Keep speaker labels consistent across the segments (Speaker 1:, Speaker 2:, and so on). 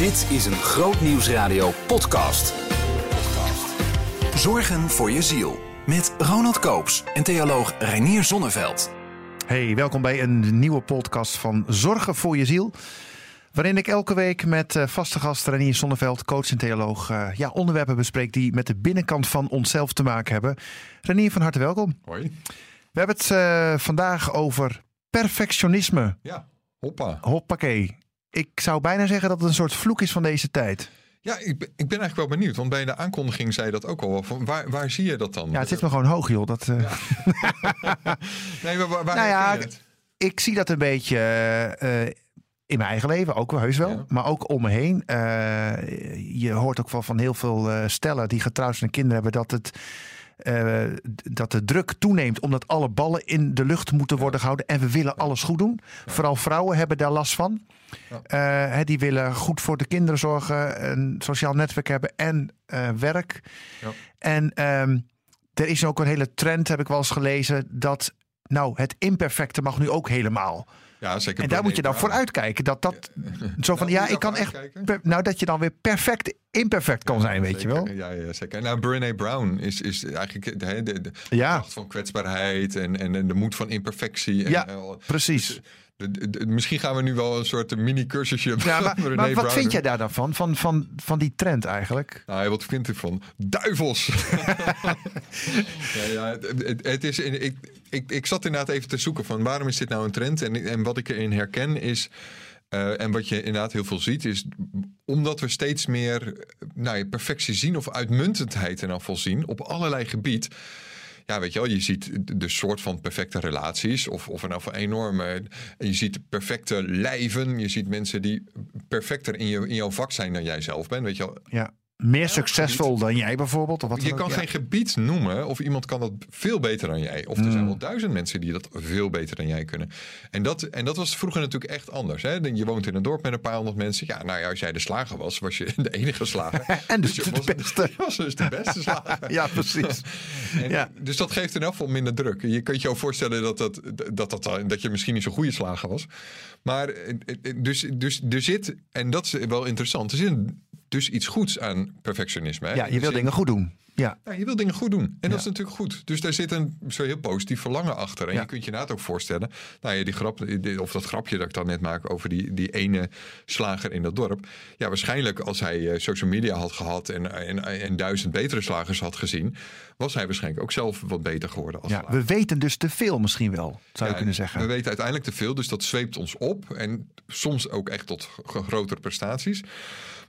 Speaker 1: Dit is een Groot Nieuwsradio podcast. Zorgen voor je ziel. Met Ronald Koops en theoloog Reinier Zonneveld.
Speaker 2: Hey, welkom bij een nieuwe podcast van Zorgen voor je ziel. Waarin ik elke week met eh, vaste gast Renier Zonneveld, coach en theoloog, eh, ja, onderwerpen bespreek die met de binnenkant van onszelf te maken hebben. Renier, van harte welkom.
Speaker 3: Hoi.
Speaker 2: We hebben het eh, vandaag over perfectionisme.
Speaker 3: Ja, hoppa.
Speaker 2: Hoppakee. Ik zou bijna zeggen dat het een soort vloek is van deze tijd.
Speaker 3: Ja, ik ben, ik ben eigenlijk wel benieuwd. Want bij de aankondiging zei je dat ook al. Van waar, waar zie je dat dan?
Speaker 2: Ja, het zit me gewoon hoog, joh. Dat, eh,
Speaker 3: nee, maar waar, waar
Speaker 2: Nou ja,
Speaker 3: het?
Speaker 2: ik zie dat een beetje eh, in mijn eigen leven, ook wel heus wel,
Speaker 3: Ja.
Speaker 2: maar ook om me heen. Eh, je hoort ook wel van heel veel stellen die getrouwd zijn en kinderen hebben dat het. Eh, dat de druk toeneemt omdat alle ballen in de lucht moeten worden gehouden. En we willen alles goed doen. Vooral vrouwen hebben daar last van. Eh, die willen goed voor de kinderen zorgen, een sociaal netwerk hebben en eh, werk.
Speaker 3: Ja.
Speaker 2: En ehm, er is ook een hele trend, heb ik wel eens gelezen, dat nou, het imperfecte mag nu ook helemaal.
Speaker 3: Ja, zeker.
Speaker 2: En daar moet je dan voor uitkijken. Dat dat zo van
Speaker 3: Nou,
Speaker 2: ja, ik kan echt. nou, dat je dan weer perfect imperfect kan zijn, weet je wel.
Speaker 3: Ja, ja, zeker. Nou, Brené Brown is, is eigenlijk de, de, van kwetsbaarheid en, en, de moed van imperfectie. En,
Speaker 2: Ja,
Speaker 3: eh,
Speaker 2: precies.
Speaker 3: Misschien gaan we nu wel een soort mini-cursusje.
Speaker 2: Ja, maar, maar wat
Speaker 3: Brown
Speaker 2: vind jij daar dan van? Van, van, van die trend eigenlijk?
Speaker 3: Nou, wat vind ik van? Duivels! ja, ja, het, is, ik, ik, ik zat inderdaad even te zoeken van waarom is dit nou een trend? En, en wat ik erin herken is, eh, en wat je inderdaad heel veel ziet, is omdat we steeds meer eh, nou, perfectie zien of uitmuntendheid in afval zien op allerlei gebied. Ja, weet je wel, je ziet de soort van perfecte relaties. Of, of een van enorme. En je ziet perfecte lijven. Je ziet mensen die perfecter in, je, in jouw vak zijn dan jij zelf bent. Weet je wel,
Speaker 2: Ja. Meer succesvol dan jij bijvoorbeeld? Of wat
Speaker 3: je
Speaker 2: ook?
Speaker 3: kan
Speaker 2: Ja.
Speaker 3: geen gebied noemen of iemand kan dat veel beter dan jij. Of er
Speaker 2: Mm.
Speaker 3: zijn wel duizend mensen die dat veel beter dan jij kunnen. En dat, en dat was vroeger natuurlijk echt anders. Hè? Je woont in een dorp met een paar honderd mensen. Ja, nou ja, als jij de slager was, was je de enige slager.
Speaker 2: En dus
Speaker 3: je
Speaker 2: de
Speaker 3: was,
Speaker 2: beste.
Speaker 3: Was dus de beste slager.
Speaker 2: Ja, precies.
Speaker 3: En
Speaker 2: Ja.
Speaker 3: Dus dat geeft in elk geval minder druk. Je kunt je ook voorstellen dat, dat, dat, dat, dat je misschien niet zo'n goede slager was. Maar eh, eh, dus, dus er zit, en dat is wel interessant, er zit dus iets goeds aan perfectionisme. Hè?
Speaker 2: Ja, je wil
Speaker 3: zin-
Speaker 2: dingen goed doen. Ja.
Speaker 3: ja, je wil dingen goed doen. En
Speaker 2: Ja.
Speaker 3: dat is natuurlijk goed. Dus daar zit een zo heel positief verlangen achter. En
Speaker 2: Ja.
Speaker 3: je kunt je inderdaad ook voorstellen. Nou ja, die grap, of dat grapje dat ik dan net maak over die, die ene slager in dat dorp. Ja, waarschijnlijk als hij eh, social media had gehad en, en, en duizend betere slagers had gezien. Was hij waarschijnlijk ook zelf wat beter geworden als
Speaker 2: ja.
Speaker 3: slager.
Speaker 2: We weten dus te veel misschien wel, zou je kunnen zeggen.
Speaker 3: We weten uiteindelijk te veel, dus dat zweept ons op. En soms ook echt tot grotere prestaties.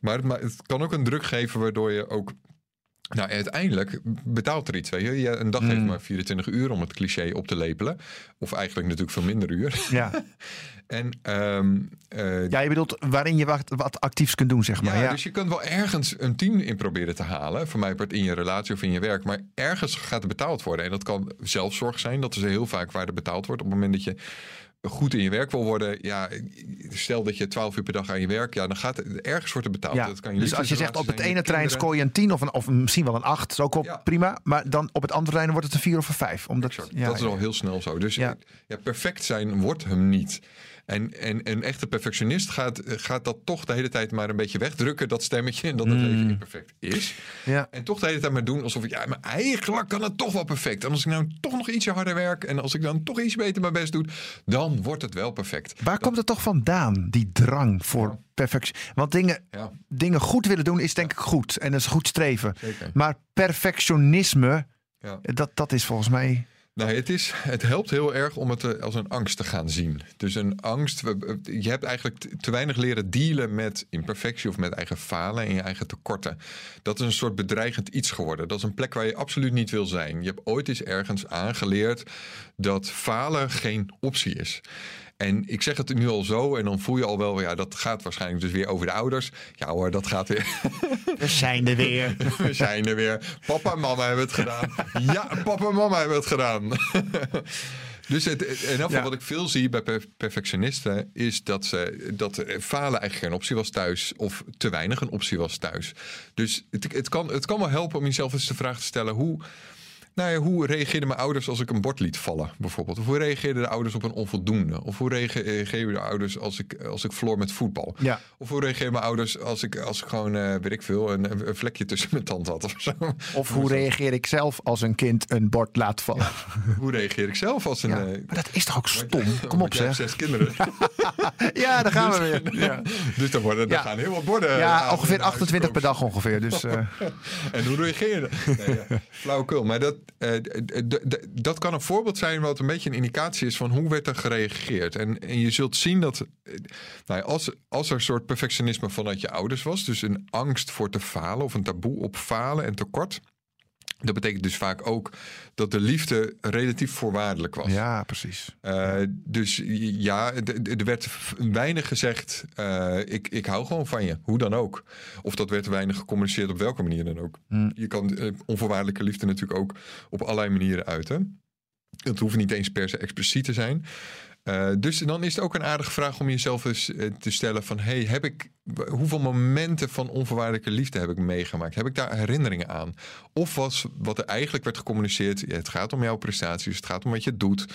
Speaker 3: Maar het, ma- het kan ook een druk geven waardoor je ook. Nou, uiteindelijk betaalt er iets. Weet je. Je- Een dag
Speaker 2: Mm.
Speaker 3: heeft maar 24 uur om het cliché op te lepelen. Of eigenlijk natuurlijk veel minder uur.
Speaker 2: Ja.
Speaker 3: En ehm, eh,
Speaker 2: ja, je bedoelt waarin je wat, wat actiefs kunt doen, zeg maar.
Speaker 3: ja,
Speaker 2: Ja,
Speaker 3: dus je kunt wel ergens een 10 in proberen te halen. Voor mij part in je relatie of in je werk. Maar ergens gaat er betaald worden. En dat kan zelfzorg zijn. Dat is heel vaak waar er betaald wordt. Op het moment dat je goed in je werk wil worden. Ja, stel dat je 12 uur per dag aan je werk. Ja, dan gaat er ergens wordt er betaald.
Speaker 2: Ja,
Speaker 3: Dat kan je
Speaker 2: dus als je zegt op het ene trein scoor je een 10 of, een, of misschien wel een 8, is ook al
Speaker 3: Ja.
Speaker 2: prima. Maar dan op het andere trein wordt het een 4 of een 5. Omdat, ja,
Speaker 3: dat is al heel snel zo. Dus
Speaker 2: ja.
Speaker 3: perfect zijn wordt hem niet. En, en een echte perfectionist gaat, gaat dat toch de hele tijd maar een beetje wegdrukken, dat stemmetje, en dat het
Speaker 2: Mm.
Speaker 3: leven niet perfect is.
Speaker 2: Ja.
Speaker 3: En toch de hele tijd maar doen alsof ik, ja, maar eigenlijk kan het toch wel perfect. En als ik nou toch nog ietsje harder werk en als ik dan toch iets beter mijn best doe, dan wordt het wel perfect.
Speaker 2: Waar komt het toch vandaan, die drang voor
Speaker 3: Ja.
Speaker 2: perfectie? Want dingen,
Speaker 3: Ja,
Speaker 2: dingen goed willen doen is denk ik goed. En dat is goed streven.
Speaker 3: zeker.
Speaker 2: Maar perfectionisme,
Speaker 3: Ja.
Speaker 2: dat, dat is volgens mij...
Speaker 3: Nou, het, is, het helpt heel erg om het eh, als een angst te gaan zien. Dus een angst, je hebt eigenlijk te weinig leren dealen met imperfectie of met eigen falen en je eigen tekorten. Dat is een soort bedreigend iets geworden. Dat is een plek waar je absoluut niet wil zijn. Je hebt ooit eens ergens aangeleerd dat falen geen optie is. En ik zeg het nu al zo en dan voel je al wel, ja, dat gaat waarschijnlijk dus weer over de ouders. Ja hoor, dat gaat weer.
Speaker 2: We zijn er weer.
Speaker 3: We zijn er weer. Papa en mama hebben het gedaan. Ja, papa en mama hebben het gedaan. Dus het, in elk geval
Speaker 2: Ja.
Speaker 3: wat ik veel zie bij per- perfectionisten is dat, ze, dat falen eigenlijk geen optie was thuis of te weinig een optie was thuis. Dus het, het, kan, het kan wel helpen om jezelf eens de vraag te stellen hoe, Nou ja, hoe reageerden mijn ouders als ik een bord liet vallen, bijvoorbeeld? Of hoe reageerden de ouders op een onvoldoende? Of hoe reageerden de ouders als ik, als ik verloor met voetbal?
Speaker 2: Ja.
Speaker 3: Of hoe reageerden mijn ouders als ik, als ik gewoon, eh weet ik veel, een, een vlekje tussen mijn tand had of zo?
Speaker 2: Of hoe reageer ik zelf als een kind een bord laat vallen?
Speaker 3: Hoe reageer ik zelf als een...
Speaker 2: Ja,
Speaker 3: eh,
Speaker 2: maar dat is toch ook stom? Kom op zeg.
Speaker 3: zes kinderen.
Speaker 2: Ja, daar gaan we weer. Ja,
Speaker 3: dus dan, worden, dan
Speaker 2: Ja.
Speaker 3: gaan heel wat borden.
Speaker 2: ja
Speaker 3: aan-
Speaker 2: ongeveer
Speaker 3: naar huis
Speaker 2: 28 per dag ongeveer. Dus eh,
Speaker 3: En hoe reageer je dan? Nee, ja. Flauwekul. Maar dat, eh, dat kan een voorbeeld zijn wat een beetje een indicatie is van hoe werd er gereageerd. En, en je zult zien dat eh, nou als, als er een soort perfectionisme vanuit je ouders was, dus een angst voor te falen of een taboe op falen en tekort. Dat betekent dus vaak ook dat de liefde relatief voorwaardelijk was.
Speaker 2: ja, precies.
Speaker 3: Eh, dus ja, er werd weinig gezegd, eh, ik, ik hou gewoon van je, hoe dan ook. Of dat werd weinig gecommuniceerd op welke manier dan ook.
Speaker 2: Hmm.
Speaker 3: Je kan eh, onvoorwaardelijke liefde natuurlijk ook op allerlei manieren uiten. Het hoeft niet eens per se expliciet te zijn. Eh, dus dan is het ook een aardige vraag om jezelf eens eh, te stellen van... Hey, heb ik, hoeveel momenten van onvoorwaardelijke liefde heb ik meegemaakt? Heb ik daar herinneringen aan? Of was wat er eigenlijk werd gecommuniceerd... het gaat om jouw prestaties, het gaat om wat je doet...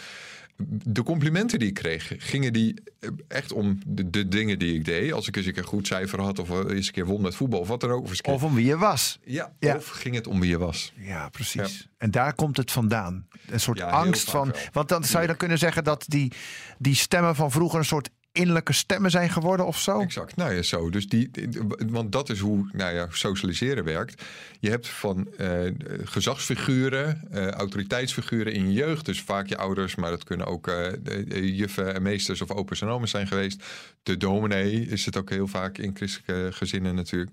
Speaker 3: De complimenten die ik kreeg, gingen die eh, echt om de, de dingen die ik deed. Als ik eens een keer een goed cijfer had, of eh, eens een keer won met voetbal, of wat dan ook. Of,
Speaker 2: om wie je was.
Speaker 3: ja,
Speaker 2: Ja.
Speaker 3: of ging het om wie je was?
Speaker 2: Ja, precies. En daar komt het vandaan. Een soort
Speaker 3: Ja,
Speaker 2: angst van.
Speaker 3: wel.
Speaker 2: Want dan zou je dan kunnen zeggen dat die, die stemmen van vroeger een soort innerlijke stemmen zijn geworden of zo.
Speaker 3: Exact. Nou ja, zo. Dus die, want dat is hoe nou ja, socialiseren werkt. Je hebt van eh, gezagsfiguren, eh, autoriteitsfiguren in je jeugd. Dus vaak je ouders, maar dat kunnen ook de juffen en meesters of opa's en oma's zijn geweest. De dominee is het ook heel vaak in christelijke gezinnen natuurlijk.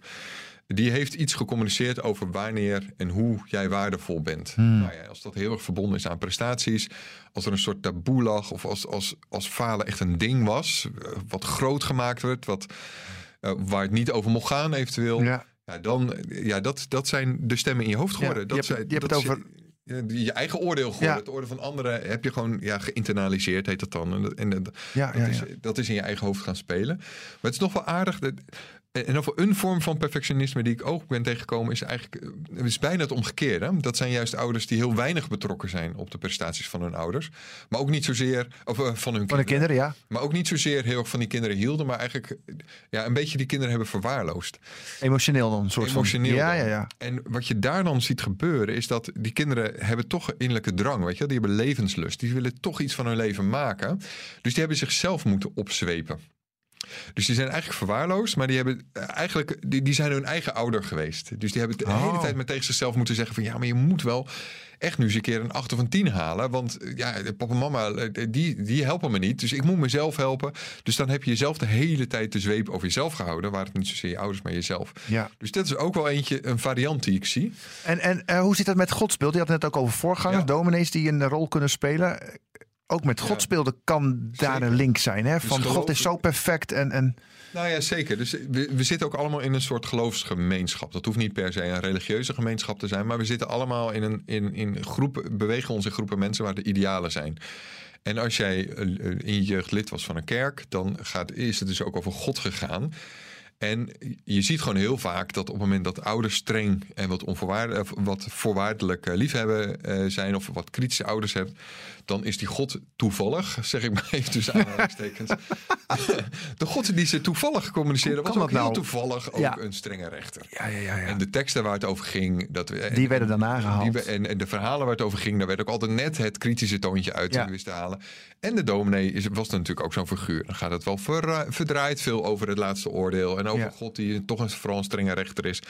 Speaker 3: Die heeft iets gecommuniceerd over wanneer en hoe jij waardevol bent. Nou ja, als dat heel erg verbonden is aan prestaties, als er een soort taboe lag, of als, als, als falen echt een ding was, eh, wat groot gemaakt werd, wat, eh, waar het niet over mocht gaan eventueel. Ja.
Speaker 2: Ja.
Speaker 3: dan, eh, ja, dat, dat zijn de stemmen in je hoofd geworden.
Speaker 2: je
Speaker 3: dat
Speaker 2: hebt-
Speaker 3: zijn,
Speaker 2: je hebt het over-
Speaker 3: je, je- je eigen oordeel geworden.
Speaker 2: Ja.
Speaker 3: Het oordeel van anderen heb je gewoon ja, geïnternaliseerd, heet dat dan. En, dat- en dat,
Speaker 2: Ja,
Speaker 3: dat,
Speaker 2: ja,
Speaker 3: is, dat is in je eigen hoofd gaan spelen. Maar het is nog wel aardig. Dat, en over een vorm van perfectionisme die ik ook ben tegengekomen, is eigenlijk eh, is bijna het omgekeerde. Dat zijn juist ouders die heel weinig betrokken zijn op de prestaties van hun ouders. Maar ook niet zozeer of, eh, van hun
Speaker 2: Van de
Speaker 3: kinderen.
Speaker 2: kinderen, ja.
Speaker 3: Maar ook niet zozeer heel erg van die kinderen hielden, maar eigenlijk eh, ja, een beetje die kinderen hebben verwaarloosd.
Speaker 2: Emotioneel dan, een soort
Speaker 3: Emotioneel.
Speaker 2: van. Ja, ja, ja.
Speaker 3: En wat je daar dan ziet gebeuren, is dat die kinderen hebben toch een innerlijke drang, weet je, die hebben levenslust, die willen toch iets van hun leven maken. Dus die hebben zichzelf moeten opzwepen. Dus die zijn eigenlijk verwaarloosd, maar die, hebben eh, eigenlijk, die, die zijn hun eigen ouder geweest. Dus die hebben de
Speaker 2: Oh.
Speaker 3: hele tijd met tegen zichzelf moeten zeggen van ja, maar je moet wel echt nu eens een keer een 8 of een 10 halen. Want eh, ja, papa en mama, eh, die, die helpen me niet. Dus ik moet mezelf helpen. Dus dan heb je jezelf de hele tijd de zweep over jezelf gehouden. Waar het niet zozeer je ouders, maar jezelf.
Speaker 2: ja.
Speaker 3: Dus dat is ook wel eentje, een variant die ik zie.
Speaker 2: En, en hoe zit dat met godsbeeld? Je had het net ook over voorgangers,
Speaker 3: Ja.
Speaker 2: dominees die een rol kunnen spelen. Eh, Ook met godsbeelden kan daar
Speaker 3: Zeker.
Speaker 2: een link zijn. Hè?
Speaker 3: Dus
Speaker 2: Van God is zo perfect. En, en
Speaker 3: Nou ja, zeker. Dus we, we zitten ook allemaal in een soort geloofsgemeenschap. Dat hoeft niet per se een religieuze gemeenschap te zijn. Maar we zitten allemaal in een in, in groepen, bewegen ons in groepen mensen waar de idealen zijn. En als jij eh, in je jeugd lid was van een kerk, dan gaat, is het dus ook over God gegaan. En je ziet gewoon heel vaak dat op het moment dat ouders streng en wat, onvoorwaarde, of wat voorwaardelijk eh, liefhebben eh, zijn, of wat kritische ouders hebt, dan is die God toevallig, zeg ik maar even tussen aanhalingstekens. de God die ze toevallig communiceren, was ook
Speaker 2: dat
Speaker 3: heel
Speaker 2: nou?
Speaker 3: toevallig ook
Speaker 2: Ja.
Speaker 3: een strenge rechter.
Speaker 2: ja, ja, ja. ja.
Speaker 3: En de teksten waar het over ging, dat, en-
Speaker 2: Die werden daarna gehaald.
Speaker 3: we- en, en de verhalen waar het over ging, daar werd ook altijd net het kritische toontje uit
Speaker 2: Ja.
Speaker 3: wist te halen. En de dominee is, was natuurlijk ook zo'n figuur. Dan gaat het wel ver, verdraaid veel over het laatste oordeel. En over
Speaker 2: Ja.
Speaker 3: God die toch een, vooral een strenge rechter is.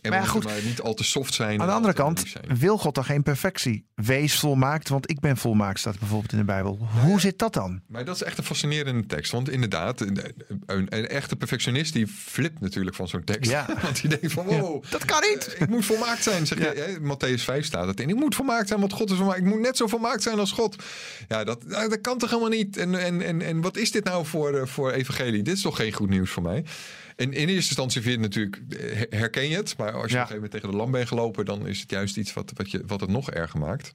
Speaker 3: En
Speaker 2: Maar ja, goed.
Speaker 3: maar niet al te soft zijn.
Speaker 2: Aan de
Speaker 3: al
Speaker 2: andere kant wil God dan geen perfectie. Wees volmaakt, want ik ben volmaakt, staat bijvoorbeeld in de Bijbel. Hoe zit dat dan?
Speaker 3: Maar dat is echt een fascinerende tekst. Want inderdaad, een, een, een echte perfectionist die flipt natuurlijk van zo'n tekst.
Speaker 2: Ja.
Speaker 3: Want die denkt van, wow,
Speaker 2: Dat kan niet.
Speaker 3: ik moet volmaakt zijn. Zeg je, Matthäus 5 staat het in. Ik moet volmaakt zijn, want God is volmaakt. Ik moet net zo volmaakt zijn als God. Ja, dat, nou, dat kan toch helemaal niet? En, en, en, en wat is dit nou voor, eh, voor evangelie? Dit is toch geen goed nieuws voor mij? En in eerste instantie vind je het natuurlijk, eh, herken je het. Maar als je op een gegeven moment tegen de lamp bent gelopen... dan is het juist iets wat, wat, je, wat het nog erger maakt.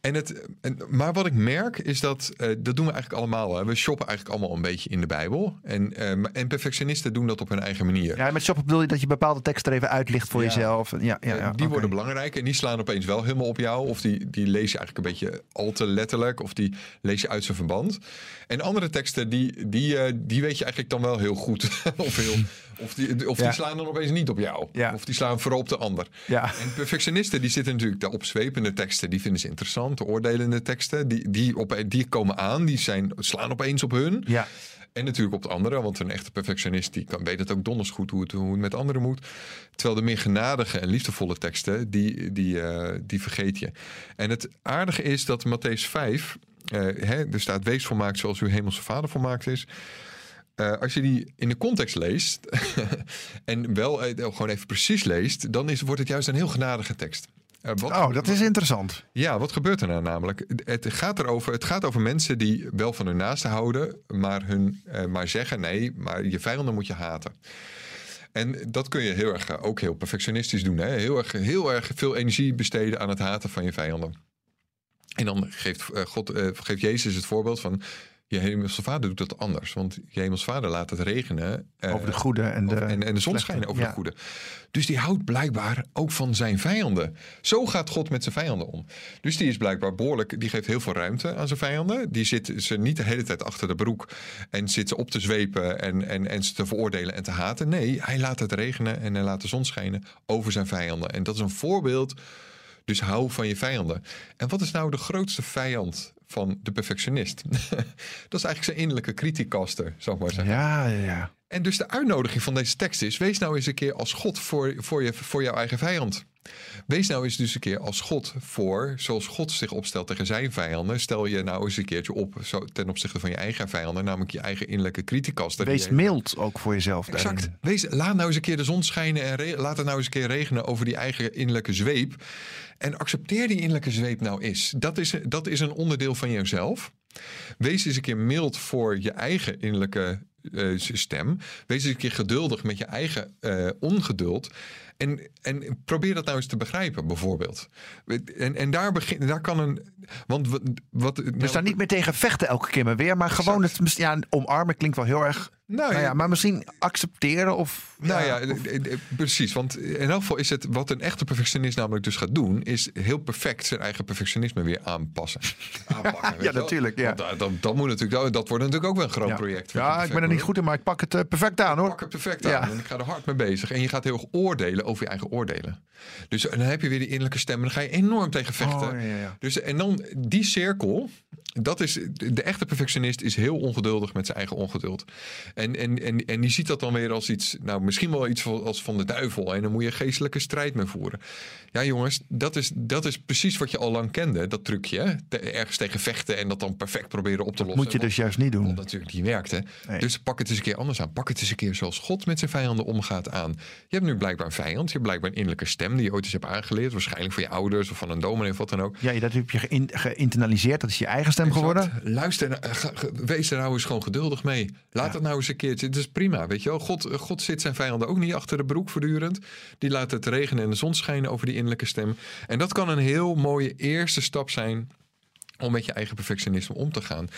Speaker 3: En het, en, maar wat ik merk is dat, eh, dat doen we eigenlijk allemaal. Hè. We shoppen eigenlijk allemaal een beetje in de Bijbel. En, eh, en perfectionisten doen dat op hun eigen manier.
Speaker 2: Ja, met shoppen bedoel je dat je bepaalde teksten er even uitlicht voor
Speaker 3: Ja.
Speaker 2: jezelf. Ja, ja, ja,
Speaker 3: Eh, die
Speaker 2: oké.
Speaker 3: worden belangrijk en die slaan opeens wel helemaal op jou. Of die, die lees je eigenlijk een beetje al te letterlijk. Of die lees je uit zijn verband. En andere teksten, die, die, eh, die weet je eigenlijk dan wel heel goed. of heel, of die, of
Speaker 2: Ja.
Speaker 3: die slaan dan opeens niet op jou.
Speaker 2: Ja.
Speaker 3: Of die slaan vooral op de ander.
Speaker 2: Ja.
Speaker 3: En perfectionisten die zitten natuurlijk de opzwepende teksten. Die vinden ze interessant. De oordelende teksten. Die, die, op, die komen aan. Die zijn, slaan opeens op hun.
Speaker 2: Ja.
Speaker 3: En natuurlijk op de anderen, want een echte perfectionist die kan, weet het ook donders goed hoe het, hoe het met anderen moet. Terwijl de meer genadige en liefdevolle teksten, die, die, eh, die vergeet je. En het aardige is dat Matthäus 5, eh, hè, er staat wees volmaakt zoals uw hemelse vader volmaakt is. Eh, als je die in de context leest en wel gewoon even precies leest, dan is, wordt het juist een heel genadige tekst. Wat,
Speaker 2: Oh, dat is interessant.
Speaker 3: ja, wat gebeurt er nou namelijk? Het gaat, erover, het gaat over mensen die wel van hun naasten houden, maar, hun, eh, maar zeggen nee, maar je vijanden moet je haten. En dat kun je heel erg, eh, ook heel perfectionistisch doen. Hè? Heel, erg, heel erg veel energie besteden aan het haten van je vijanden. En dan geeft, God, geeft Jezus het voorbeeld van... je hemelse vader doet dat anders. Want je hemelse vader laat het regenen... eh,
Speaker 2: Over de goede en de,
Speaker 3: en, en de zon schijnen over
Speaker 2: Ja.
Speaker 3: de goede. Dus die houdt blijkbaar ook van zijn vijanden. Zo gaat God met zijn vijanden om. Dus die is blijkbaar behoorlijk. Die geeft heel veel ruimte aan zijn vijanden. Die zit ze niet de hele tijd achter de broek. En zit ze op te zwepen en, en, en ze te veroordelen en te haten. Nee, hij laat het regenen en hij laat de zon schijnen over zijn vijanden. En dat is een voorbeeld. Dus hou van je vijanden. En wat is nou de grootste vijand van de perfectionist? dat is eigenlijk zijn innerlijke kritiekaster, zou ik maar zeggen.
Speaker 2: Ja, ja, ja.
Speaker 3: En dus de uitnodiging van deze tekst is: wees nou eens een keer als God voor, voor, je, voor jouw eigen vijand. Wees nou eens dus een keer als God voor, zoals God zich opstelt tegen zijn vijanden. Stel je nou eens een keertje op zo, ten opzichte van je eigen vijanden, namelijk je eigen innerlijke die
Speaker 2: Wees
Speaker 3: je-
Speaker 2: mild ook voor jezelf.
Speaker 3: Exact.
Speaker 2: daarin.
Speaker 3: Wees, laat nou eens een keer de zon schijnen en re- laat het nou eens een keer regenen over die eigen innerlijke zweep. En accepteer die innerlijke zweep nou eens. Dat is, dat is een onderdeel van jezelf. Wees eens een keer mild voor je eigen innerlijke eh, stem. Wees eens een keer geduldig met je eigen eh, ongeduld. En, en probeer dat nou eens te begrijpen, bijvoorbeeld. En, en daar, begin, daar kan een. Want wat. wat
Speaker 2: Dus daar niet meer tegen vechten elke keer maar weer. Maar gewoon het ja, omarmen klinkt wel heel erg.
Speaker 3: Nou,
Speaker 2: Nou ja, maar misschien accepteren of.
Speaker 3: Nou ja, eh, eh, eh, precies. Want in elk geval is het wat een echte perfectionist namelijk dus gaat doen, is heel perfect zijn eigen perfectionisme weer aanpassen. Aanpakken,
Speaker 2: Ja,
Speaker 3: wel?
Speaker 2: natuurlijk, ja.
Speaker 3: Dat, dat, dat moet natuurlijk, dat wordt natuurlijk ook wel een groot
Speaker 2: Ja,
Speaker 3: project.
Speaker 2: ja ik ben er niet goed in, maar ik pak het perfect aan hoor.
Speaker 3: Pak het perfect
Speaker 2: Ja.
Speaker 3: aan en ik ga er hard mee bezig. En je gaat heel erg oordelen over je eigen oordelen. Dus dan heb je weer die innerlijke stem en dan ga je enorm tegen vechten.
Speaker 2: Oh, ja, ja.
Speaker 3: Dus, en dan die cirkel, dat is, de echte perfectionist is heel ongeduldig met zijn eigen ongeduld. En, en, en, en die ziet dat dan weer als iets, nou misschien wel iets van- als van de duivel. En dan moet je geestelijke strijd mee voeren. Ja jongens, dat is, dat is precies wat je al lang kende, dat trucje. Te- ergens tegen vechten en dat dan perfect proberen op te lossen.
Speaker 2: Moet je dus juist niet doen.
Speaker 3: natuurlijk niet werkt. Hè?
Speaker 2: Nee.
Speaker 3: Dus pak het eens een keer anders aan. Pak het eens een keer zoals God met zijn vijanden omgaat aan. Je hebt nu blijkbaar een vijand. Je hebt blijkbaar een innerlijke stem die je ooit eens hebt aangeleerd. Waarschijnlijk van je ouders of van een dominee of wat dan ook.
Speaker 2: Ja, dat heb je geïn- geïnternaliseerd. Dat is je eigen stem geworden.
Speaker 3: Exact. Luister, ga- wees er nou eens gewoon geduldig mee. Laat het nou eens een keertje. Het is prima, weet je wel. God, God zit zijn vijanden ook niet achter de broek voortdurend. Die laat het regenen en de zon schijnen over die innerlijke stem. En dat kan een heel mooie eerste stap zijn om met je eigen perfectionisme om te gaan.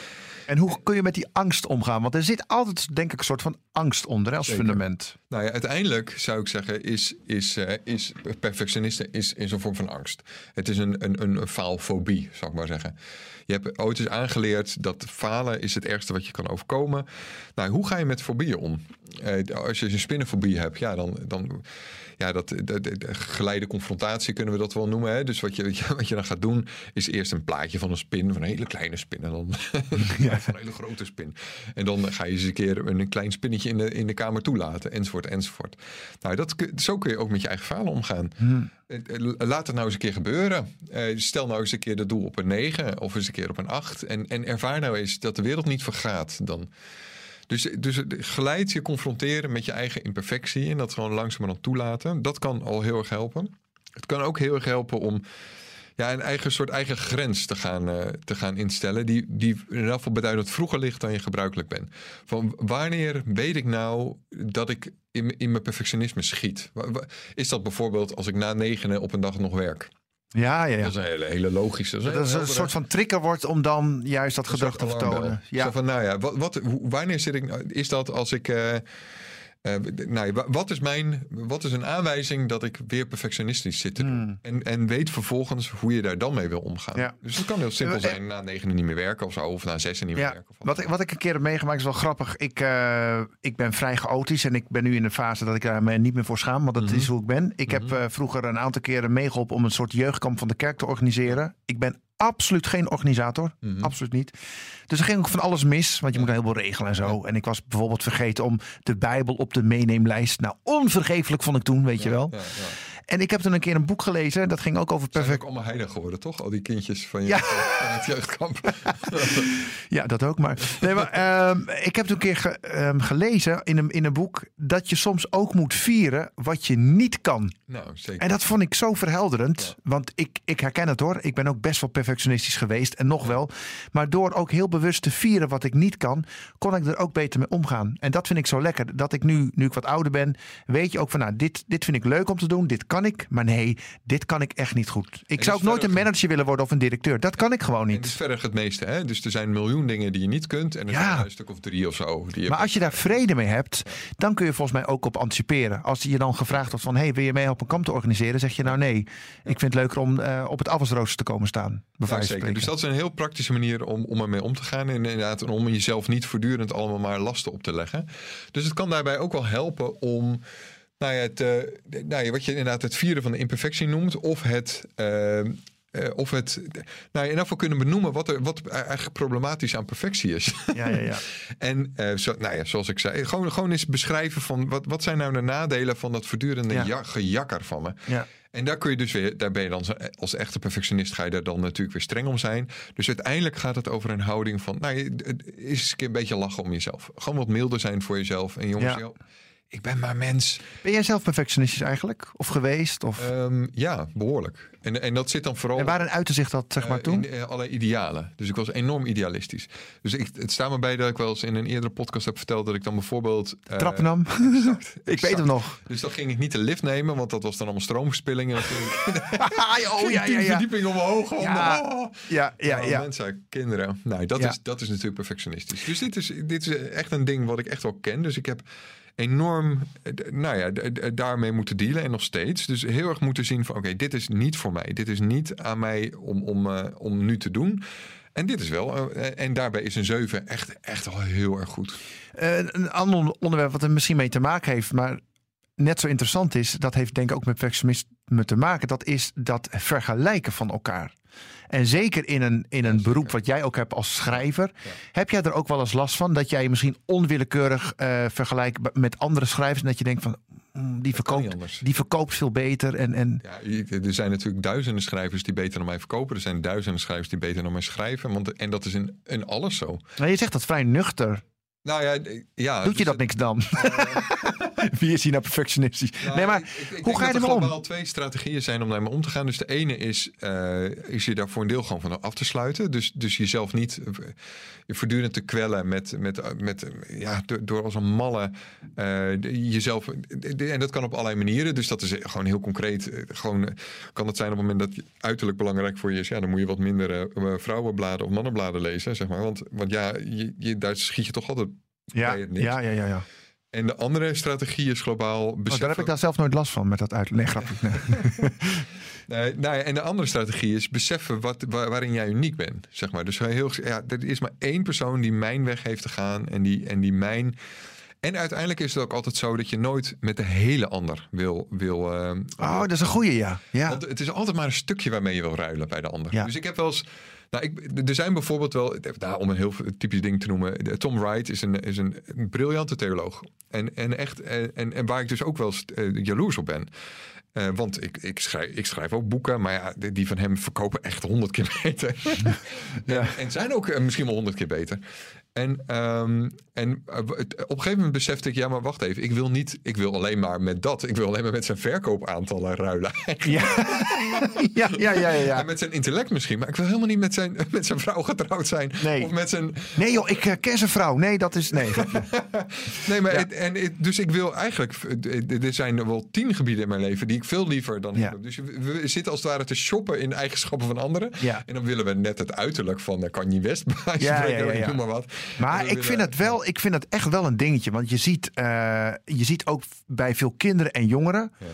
Speaker 2: En hoe kun je met die angst omgaan? Want er zit altijd, denk ik, een soort van angst onder als
Speaker 3: Zeker.
Speaker 2: fundament.
Speaker 3: Nou ja, uiteindelijk zou ik zeggen, is, is, eh, is perfectionisten is, is een vorm van angst. Het is een, een, een faalfobie, zou ik maar zeggen. Je hebt ooit eens aangeleerd dat falen is het ergste wat je kan overkomen. Nou, hoe ga je met fobieën om? Eh, als je een spinnenfobie hebt, ja, dan, dan ja, dat, de geleide confrontatie kunnen we dat wel noemen. Hè? Dus wat je, wat je- dan gaat doen, is eerst een plaatje van een spin, van een hele kleine spin. En dan van een hele grote spin. En dan ga je eens een keer een klein spinnetje in de, in de kamer toelaten, enzovoort, enzovoort. Nou, dat, zo kun je ook met je eigen falen omgaan. Eh, Laat het nou eens een keer gebeuren. Eh, stel nou eens een keer het doel op een 9 of eens een keer op een 8. En, en ervaar nou eens dat de wereld niet vergaat dan. Dus, dus geleid je confronteren met je eigen imperfectie en dat gewoon langzamerhand toelaten. Dat kan al heel erg helpen. Het kan ook heel erg helpen om ja, een eigen soort eigen grens te gaan, eh, te gaan instellen. Die, die in beduidend vroeger ligt dan je gebruikelijk bent. Van wanneer weet ik nou dat ik in, in mijn perfectionisme schiet? Is dat bijvoorbeeld als ik na negenen op een dag nog werk?
Speaker 2: Ja, ja, ja.
Speaker 3: Dat is een hele, hele logische. Dat is,
Speaker 2: Dat is een soort van trigger wordt om dan juist dat gedrag te vertonen.
Speaker 3: Ja.
Speaker 2: Ja.
Speaker 3: van, nou ja, wat, wat, wanneer zit ik, nou- is dat als ik, eh, eh, nou ja, wat is mijn, wat is een aanwijzing dat ik weer perfectionistisch zit te doen? En, en weet vervolgens hoe je daar dan mee wil omgaan.
Speaker 2: Hmm. Ja.
Speaker 3: Dus dat kan heel simpel
Speaker 2: Eh, eh,
Speaker 3: zijn, na negen niet meer werken of zo, of na zes niet meer
Speaker 2: Ja,
Speaker 3: werken. Of
Speaker 2: wat ik, wat ik een keer heb meegemaakt is wel grappig. Ik, ik ben vrij chaotisch en ik ben nu in een fase dat ik daar me niet meer voor schaam. Want dat
Speaker 3: Mhm.
Speaker 2: is hoe ik ben. Ik heb eh, vroeger een aantal keren meegeholpen om een soort jeugdkamp van de kerk te organiseren. Ik ben absoluut geen organisator.
Speaker 3: Mhm.
Speaker 2: Absoluut niet. Dus er ging ook van alles mis. Want je moet een heleboel regelen en zo. En ik was bijvoorbeeld vergeten om de Bijbel op de meeneemlijst. Nou, onvergeeflijk vond ik toen, weet je wel.
Speaker 3: Ja, ja.
Speaker 2: En ik heb toen een keer een boek gelezen. Dat ging ook over
Speaker 3: Zijn
Speaker 2: perfect.
Speaker 3: ook allemaal heilig geworden, toch? Al die kindjes van, je,
Speaker 2: Ja.
Speaker 3: van het jeugdkamp.
Speaker 2: Ja, dat ook maar. Nee, maar ehm, ik heb toen een keer ge- ehm, gelezen in een, in een boek dat je soms ook moet vieren wat je niet kan.
Speaker 3: nou, zeker.
Speaker 2: En dat vond ik zo verhelderend. Want ik, ik herken het hoor. Ik ben ook best wel perfectionistisch geweest en nog wel. Maar door ook heel bewust te vieren wat ik niet kan, kon ik er ook beter mee omgaan. En dat vind ik zo lekker. Dat ik nu, nu ik wat ouder ben, weet je ook van nou, dit, dit vind ik leuk om te doen. Dit kan ik. Maar nee, dit kan ik echt niet goed. Ik zou ook nooit een manager willen worden of een directeur. Dat kan ik gewoon niet.
Speaker 3: het is verder het meeste. Hè? Dus er zijn een miljoen dingen die je niet kunt. En er
Speaker 2: Ja.
Speaker 3: zijn een stuk of drie of zo. Die
Speaker 2: Maar als je daar vrede mee hebt, dan kun je volgens mij ook op anticiperen. Als je dan gevraagd wordt van, hey, wil je mee op een kamp te organiseren? Zeg je nou nee, ik vind het leuker om eh, op het afwasrooster te komen staan.
Speaker 3: Ja, zeker. Dus dat is een heel praktische manier om, om ermee om te gaan. En inderdaad, om jezelf niet voortdurend allemaal maar lasten op te leggen. Dus het kan daarbij ook wel helpen om. Nou ja, het, eh, nou ja, wat je inderdaad het vieren van de imperfectie noemt. Of het. eh, eh, of het, nou ja, in geval kunnen benoemen wat er wat eigenlijk problematisch aan perfectie is.
Speaker 2: Ja, ja, ja.
Speaker 3: En zo, nou ja, zoals ik zei, gewoon, gewoon eens beschrijven van wat, wat zijn nou de nadelen van dat voortdurende
Speaker 2: Ja.
Speaker 3: ja. gejakker van me.
Speaker 2: ja.
Speaker 3: En daar kun je dus weer, daar ben je dan als echte perfectionist ga je daar dan natuurlijk weer streng om zijn. Dus uiteindelijk gaat het over een houding van, nou, is een keer een beetje lachen om jezelf. Gewoon wat milder zijn voor jezelf. En jongens,
Speaker 2: Ja.
Speaker 3: Ik ben maar mens.
Speaker 2: Ben jij zelf perfectionistisch eigenlijk? Of geweest? Of...
Speaker 3: Ehm, ja, behoorlijk. En, en dat zit dan vooral
Speaker 2: en waarin uitte zich dat, zeg maar,
Speaker 3: eh,
Speaker 2: toen?
Speaker 3: in eh, alle idealen. Dus ik was enorm idealistisch. Dus ik, het staat me bij dat ik wel eens in een eerdere podcast heb verteld dat ik dan bijvoorbeeld. eh,
Speaker 2: Trappen nam?
Speaker 3: exact,
Speaker 2: ik weet hem nog.
Speaker 3: Dus dan ging ik niet de lift nemen, want dat was dan allemaal stroomverspilling. En dan ging ik
Speaker 2: oh, ja, ja, ja.
Speaker 3: verdiepingen omhoog. om-
Speaker 2: Ja.
Speaker 3: oh.
Speaker 2: Ja, ja, ja.
Speaker 3: Mensen, kinderen. Nou, dat,
Speaker 2: Ja.
Speaker 3: is, dat is natuurlijk perfectionistisch. Dus dit is, dit is echt een ding wat ik echt wel ken. Dus ik heb enorm eh, nou ja, daarmee moeten dealen en nog steeds. Dus heel erg moeten zien van oké, dit is niet voor mij. Dit is niet aan mij om, om, eh, om nu te doen. En dit is wel. eh, en daarbij is een 7 echt, echt wel heel erg goed.
Speaker 2: Een ander onderwerp wat er misschien mee te maken heeft, maar net zo interessant is, dat heeft denk ik ook met perfectionisme te maken, dat is dat vergelijken van elkaar. En zeker in een, in een beroep wat jij ook hebt als schrijver, heb jij er ook wel eens last van dat jij je misschien onwillekeurig eh, vergelijkt met andere schrijvers en dat je denkt van mm, die, verkoopt, die verkoopt veel beter en, en
Speaker 3: Ja, er zijn natuurlijk duizenden schrijvers die beter dan mij verkopen. Er zijn duizenden schrijvers die beter dan mij schrijven. Want, en dat is in, in alles zo.
Speaker 2: nou, je zegt dat vrij nuchter.
Speaker 3: Nou ja, ja
Speaker 2: Doet je
Speaker 3: dus
Speaker 2: dat
Speaker 3: het-
Speaker 2: niks dan? Wie is hier nou perfectionistisch?
Speaker 3: Nou,
Speaker 2: nee, maar
Speaker 3: ik- ik- ik
Speaker 2: hoe ga je
Speaker 3: er
Speaker 2: ermee om?
Speaker 3: globaal twee strategieën zijn om daarmee om te gaan. Dus de ene is, eh, is je daar voor een deel gewoon van af te sluiten. Dus, dus jezelf niet eh, voortdurend te kwellen met, met, met ja, door, als een malle eh, jezelf. En dat kan op allerlei manieren. Dus dat is gewoon heel concreet. Gewoon kan het zijn op het moment dat je uiterlijk belangrijk voor je is. Ja, dan moet je wat minder vrouwenbladen of mannenbladen lezen, zeg maar. Want, want ja, je, je, daar schiet je toch altijd
Speaker 2: Ja,
Speaker 3: bij het niks.
Speaker 2: ja, ja, ja. ja.
Speaker 3: En de andere strategie is globaal
Speaker 2: Oh,
Speaker 3: beseffen...
Speaker 2: daar heb ik daar zelf nooit last van met dat uit. Nee, grapje. Nee.
Speaker 3: Nee, nou ja, en de andere strategie is beseffen wat, waar- waarin jij uniek bent. Zeg maar. Dus heel, ja, er is maar één persoon die mijn weg heeft te gaan en die, en die mijn. En uiteindelijk is het ook altijd zo dat je nooit met de hele ander wil. wil eh,
Speaker 2: Oh, dat is een goeie, ja. ja.
Speaker 3: want het is altijd maar een stukje waarmee je wil ruilen bij de ander.
Speaker 2: Ja.
Speaker 3: Dus ik heb wel eens. Nou, ik, er zijn bijvoorbeeld wel, nou, om een heel typisch ding te noemen. Tom Wright is een, is een briljante theoloog. En, en, echt, en, en, en waar ik dus ook wel eh, jaloers op ben. Eh, want ik, ik, schrijf, ik schrijf ook boeken, maar ja, die- van hem verkopen echt honderd keer beter.
Speaker 2: Ja.
Speaker 3: en, en zijn ook eh, misschien wel honderd keer beter. En, ehm, en eh, op een gegeven moment besefte ik, ja, maar wacht even. Ik wil niet, ik wil alleen maar met dat. Ik wil alleen maar met zijn verkoopaantallen ruilen.
Speaker 2: Ja. ja, ja, ja, ja.
Speaker 3: En met zijn intellect misschien. Maar ik wil helemaal niet met zijn, met zijn vrouw getrouwd zijn.
Speaker 2: Nee.
Speaker 3: Of met zijn...
Speaker 2: Nee joh, ik uh, ken zijn vrouw. Nee, dat is... Nee.
Speaker 3: nee, maar
Speaker 2: Ja.
Speaker 3: het- en, het- dus ik wil eigenlijk... eh, Er zijn er wel tien gebieden in mijn leven die ik veel liever dan
Speaker 2: Ja.
Speaker 3: heb. Dus we, zitten als het ware te shoppen in eigenschappen van anderen.
Speaker 2: Ja.
Speaker 3: En dan willen we net het uiterlijk van Kanye West. bij wijze
Speaker 2: Ja,
Speaker 3: van spreken,
Speaker 2: ja, ja, ja.
Speaker 3: Noem maar wat.
Speaker 2: Maar ik vind, het wel, ik vind het echt wel een dingetje. Want je ziet, eh, je ziet ook bij veel kinderen en jongeren.
Speaker 3: Ja.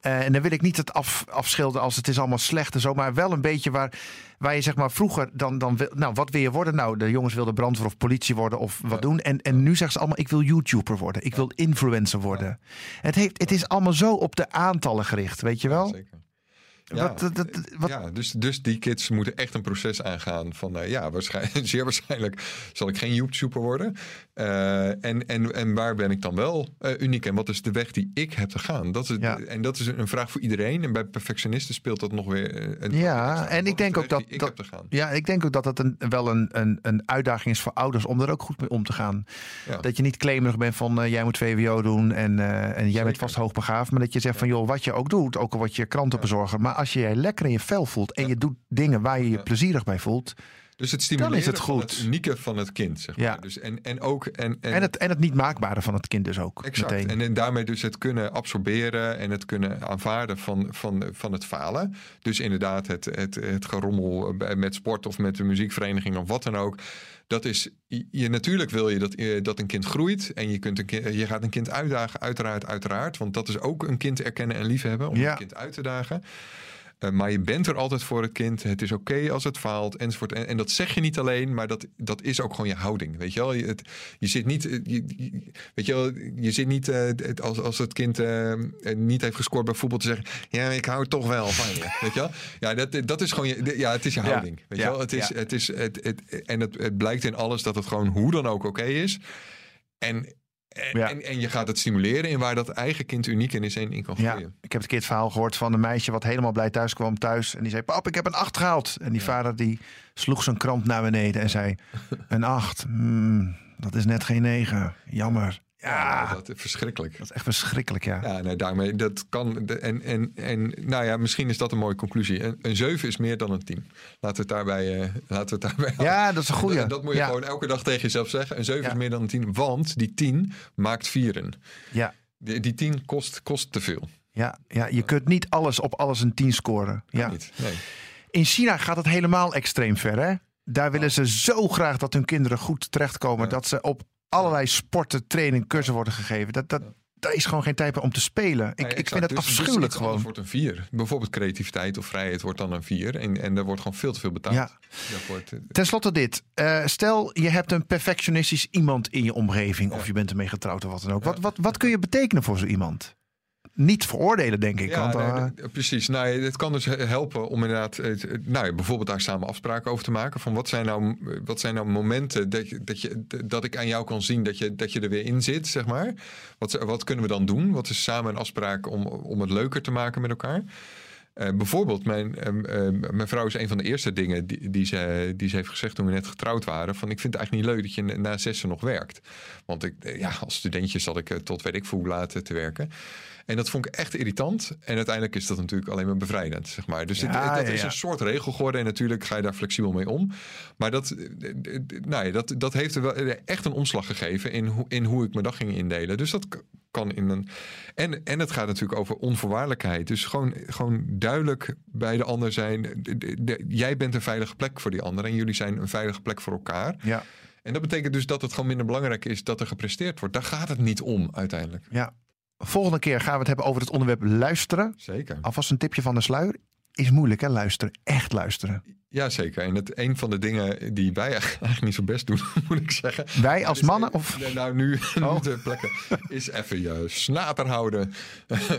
Speaker 2: eh, en dan wil ik niet het af, afschilderen als het is allemaal slecht en zo. Maar wel een beetje waar, waar je zeg maar vroeger dan, dan wil, nou wat wil je worden? Nou, de jongens wilden brandweer of politie worden of wat
Speaker 3: Ja.
Speaker 2: doen. En, en nu zeggen ze allemaal, ik wil YouTuber worden. Ik wil influencer worden. Het, heeft, het is allemaal zo op de aantallen gericht, weet je wel?
Speaker 3: Zeker.
Speaker 2: Wat, dat- dat- wat,
Speaker 3: ja dus, dus die kids moeten echt een proces aangaan van eh, ja, waarschijnlijk, zeer waarschijnlijk zal ik geen YouTuber worden. Eh, en, en, en waar ben ik dan wel eh, uniek en wat is de weg die ik heb te gaan? Dat is,
Speaker 2: Ja.
Speaker 3: En dat is een vraag voor iedereen. En bij perfectionisten speelt dat nog weer eh, een
Speaker 2: Ja, en ik
Speaker 3: Wat
Speaker 2: denk
Speaker 3: de
Speaker 2: ook dat-
Speaker 3: ik
Speaker 2: dat-
Speaker 3: heb te gaan.
Speaker 2: Ja, ik denk ook dat het een, wel een, een, een uitdaging is voor ouders om er ook goed mee om te gaan.
Speaker 3: Ja.
Speaker 2: Dat je niet claimerig bent van eh, jij moet VWO doen en, eh, en jij bent vast hoogbegaafd. Maar dat je zegt van joh, wat je ook doet, ook al word je krantenbezorger. Maar als je je lekker in je vel voelt en je doet dingen waar je je plezierig bij voelt.
Speaker 3: Dus het stimuleren
Speaker 2: het
Speaker 3: van
Speaker 2: goed.
Speaker 3: het unieke van het kind. Zeg maar.
Speaker 2: Ja.
Speaker 3: dus en, en ook en, en,
Speaker 2: En het, en het niet maakbare van het kind dus ook.
Speaker 3: Exact.
Speaker 2: Meteen.
Speaker 3: En, en daarmee dus het kunnen absorberen en het kunnen aanvaarden van, van, van het falen. Dus inderdaad, het, het, het gerommel bij- met sport of met de muziekvereniging of wat dan ook. Dat is, je, natuurlijk wil je dat, eh, dat een kind groeit. En je, kunt een kind, je gaat een kind uitdagen, uiteraard, uiteraard. Want dat is ook een kind erkennen en liefhebben. Om
Speaker 2: Ja.
Speaker 3: een kind uit te dagen. Eh, maar je bent er altijd voor het kind. Het is oké als het faalt, enzovoort. En, en dat zeg je niet alleen, maar dat, dat is ook gewoon je houding. Weet je wel? Je, het, je zit niet, eh, je, weet je wel, je zit niet eh, het- als, als het kind niet heeft gescoord bij voetbal te zeggen: Ja, ik hou toch wel van je. Weet je wel? Ja, dat, dat is gewoon je, ja, het is je
Speaker 2: Ja.
Speaker 3: houding. Weet
Speaker 2: Ja.
Speaker 3: je wel? Het is,
Speaker 2: Ja.
Speaker 3: het is, het, het, en het, het blijkt in alles dat het gewoon hoe dan ook oké is. En, en,
Speaker 2: Ja.
Speaker 3: en, en je gaat het stimuleren in waar dat eigen kind uniek in is en in kan
Speaker 2: Ja, ik heb een keer het verhaal gehoord van een meisje wat helemaal blij thuis kwam thuis. En die zei, pap, ik heb een acht gehaald. En die vader die sloeg zijn krant naar beneden en zei, een acht, hmm, dat is net geen negen. Jammer. Ja,
Speaker 3: dat is verschrikkelijk.
Speaker 2: dat is echt verschrikkelijk, ja.
Speaker 3: Ja, nee, daarmee, dat kan. En, en, en nou ja, misschien is dat een mooie conclusie. Een, een 7 is meer dan een 10. Laten we het daarbij, eh, laten we het daarbij
Speaker 2: Ja, dat is een goeie.
Speaker 3: Dat, dat moet je
Speaker 2: ja.
Speaker 3: gewoon elke dag tegen jezelf zeggen. Een 7
Speaker 2: Ja.
Speaker 3: is meer dan een 10. Want die 10 maakt vieren.
Speaker 2: Ja,
Speaker 3: Die, die 10 kost, kost te veel.
Speaker 2: ja, ja, je kunt niet alles op alles een 10 scoren. Ja.
Speaker 3: Niet. Nee.
Speaker 2: In China gaat het helemaal extreem ver, hè? Daar willen ze zo graag dat hun kinderen goed terechtkomen.
Speaker 3: Ja.
Speaker 2: Dat ze op allerlei sporten, training, cursussen worden gegeven. Dat, dat, daar is gewoon geen tijd om te spelen. Ik, ik vind het
Speaker 3: Dus- dus
Speaker 2: afschuwelijk
Speaker 3: anders
Speaker 2: gewoon.
Speaker 3: wordt een 4. Bijvoorbeeld creativiteit of vrijheid wordt dan een 4. En, en daar wordt gewoon veel te veel betaald.
Speaker 2: Ja.
Speaker 3: Daarvoor te-
Speaker 2: Ten slotte dit. Eh, stel, je hebt een perfectionistisch iemand in je omgeving. Of je bent ermee getrouwd of wat dan ook. Wat, wat, wat kun je betekenen voor zo iemand? Niet veroordelen, denk ik.
Speaker 3: Ja,
Speaker 2: want,
Speaker 3: nee,
Speaker 2: eh,
Speaker 3: precies. Nou, het kan dus he- helpen om inderdaad, nou, bijvoorbeeld daar samen afspraken over te maken. Van wat zijn nou, wat zijn nou momenten dat, je, dat, je, dat ik aan jou kan zien dat je, dat je er weer in zit, zeg maar. Wat, wat kunnen we dan doen? Wat is samen een afspraak om, om het leuker te maken met elkaar? Eh, bijvoorbeeld, mijn, ehm, ehm, mijn vrouw is een van de eerste dingen die, die, ze, die ze heeft gezegd toen we net getrouwd waren. Van ik vind het eigenlijk niet leuk dat je na- zessen nog werkt. Want ik, eh, ja, als studentje zat ik eh, tot weet ik veel hoe laat te werken. En dat vond ik echt irritant. En uiteindelijk is dat natuurlijk alleen maar bevrijdend, zeg maar. Dus het-
Speaker 2: Ja,
Speaker 3: het, dat
Speaker 2: ja,
Speaker 3: is
Speaker 2: ja.
Speaker 3: een soort regel geworden. En natuurlijk ga je daar flexibel mee om. Maar dat, nou ja, dat, dat heeft er wel echt een omslag gegeven in, hoe- in hoe ik mijn dag ging indelen. Dus dat kan in een... En, en het gaat natuurlijk over onvoorwaardelijkheid. Dus gewoon, gewoon duidelijk bij de ander zijn. De- de- de- jij bent een veilige plek voor die ander. En jullie zijn een veilige plek voor elkaar.
Speaker 2: ja,
Speaker 3: En dat betekent dus dat het gewoon minder belangrijk is dat er gepresteerd wordt. Daar gaat het niet om uiteindelijk.
Speaker 2: ja. Volgende keer gaan we het hebben over het onderwerp luisteren.
Speaker 3: Zeker.
Speaker 2: Alvast een tipje van de sluier. Is moeilijk, hè? Luisteren. Echt luisteren.
Speaker 3: Ja, zeker. En het, een van de dingen die wij eigenlijk niet zo best doen, moet ik zeggen.
Speaker 2: Wij als mannen? Of...
Speaker 3: Nou, nu,
Speaker 2: Oh.
Speaker 3: nu ter plekke. Is even je snater houden.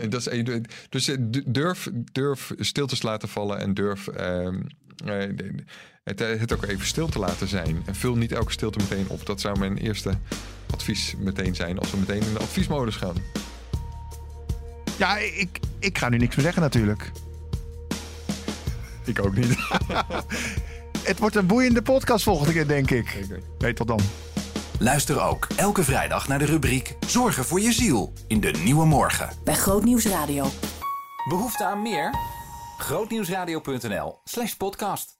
Speaker 3: dat is, een- dus eh, durf, durf stiltes laten vallen en durf ehm, eh, het, het ook even stil te laten zijn. En vul niet elke stilte meteen op. Dat zou mijn eerste advies meteen zijn als we meteen in de adviesmodus gaan.
Speaker 2: Ja, ik, ik ga nu niks meer zeggen natuurlijk.
Speaker 3: Ik ook niet.
Speaker 2: Het wordt een boeiende podcast volgende keer, denk ik.
Speaker 3: Zeker.
Speaker 2: Weet tot dan.
Speaker 1: Luister ook elke vrijdag naar de rubriek Zorgen voor je ziel in de Nieuwe Morgen.
Speaker 4: Bij Grootnieuws Radio.
Speaker 1: Behoefte aan meer? Grootnieuwsradio.nl slash podcast.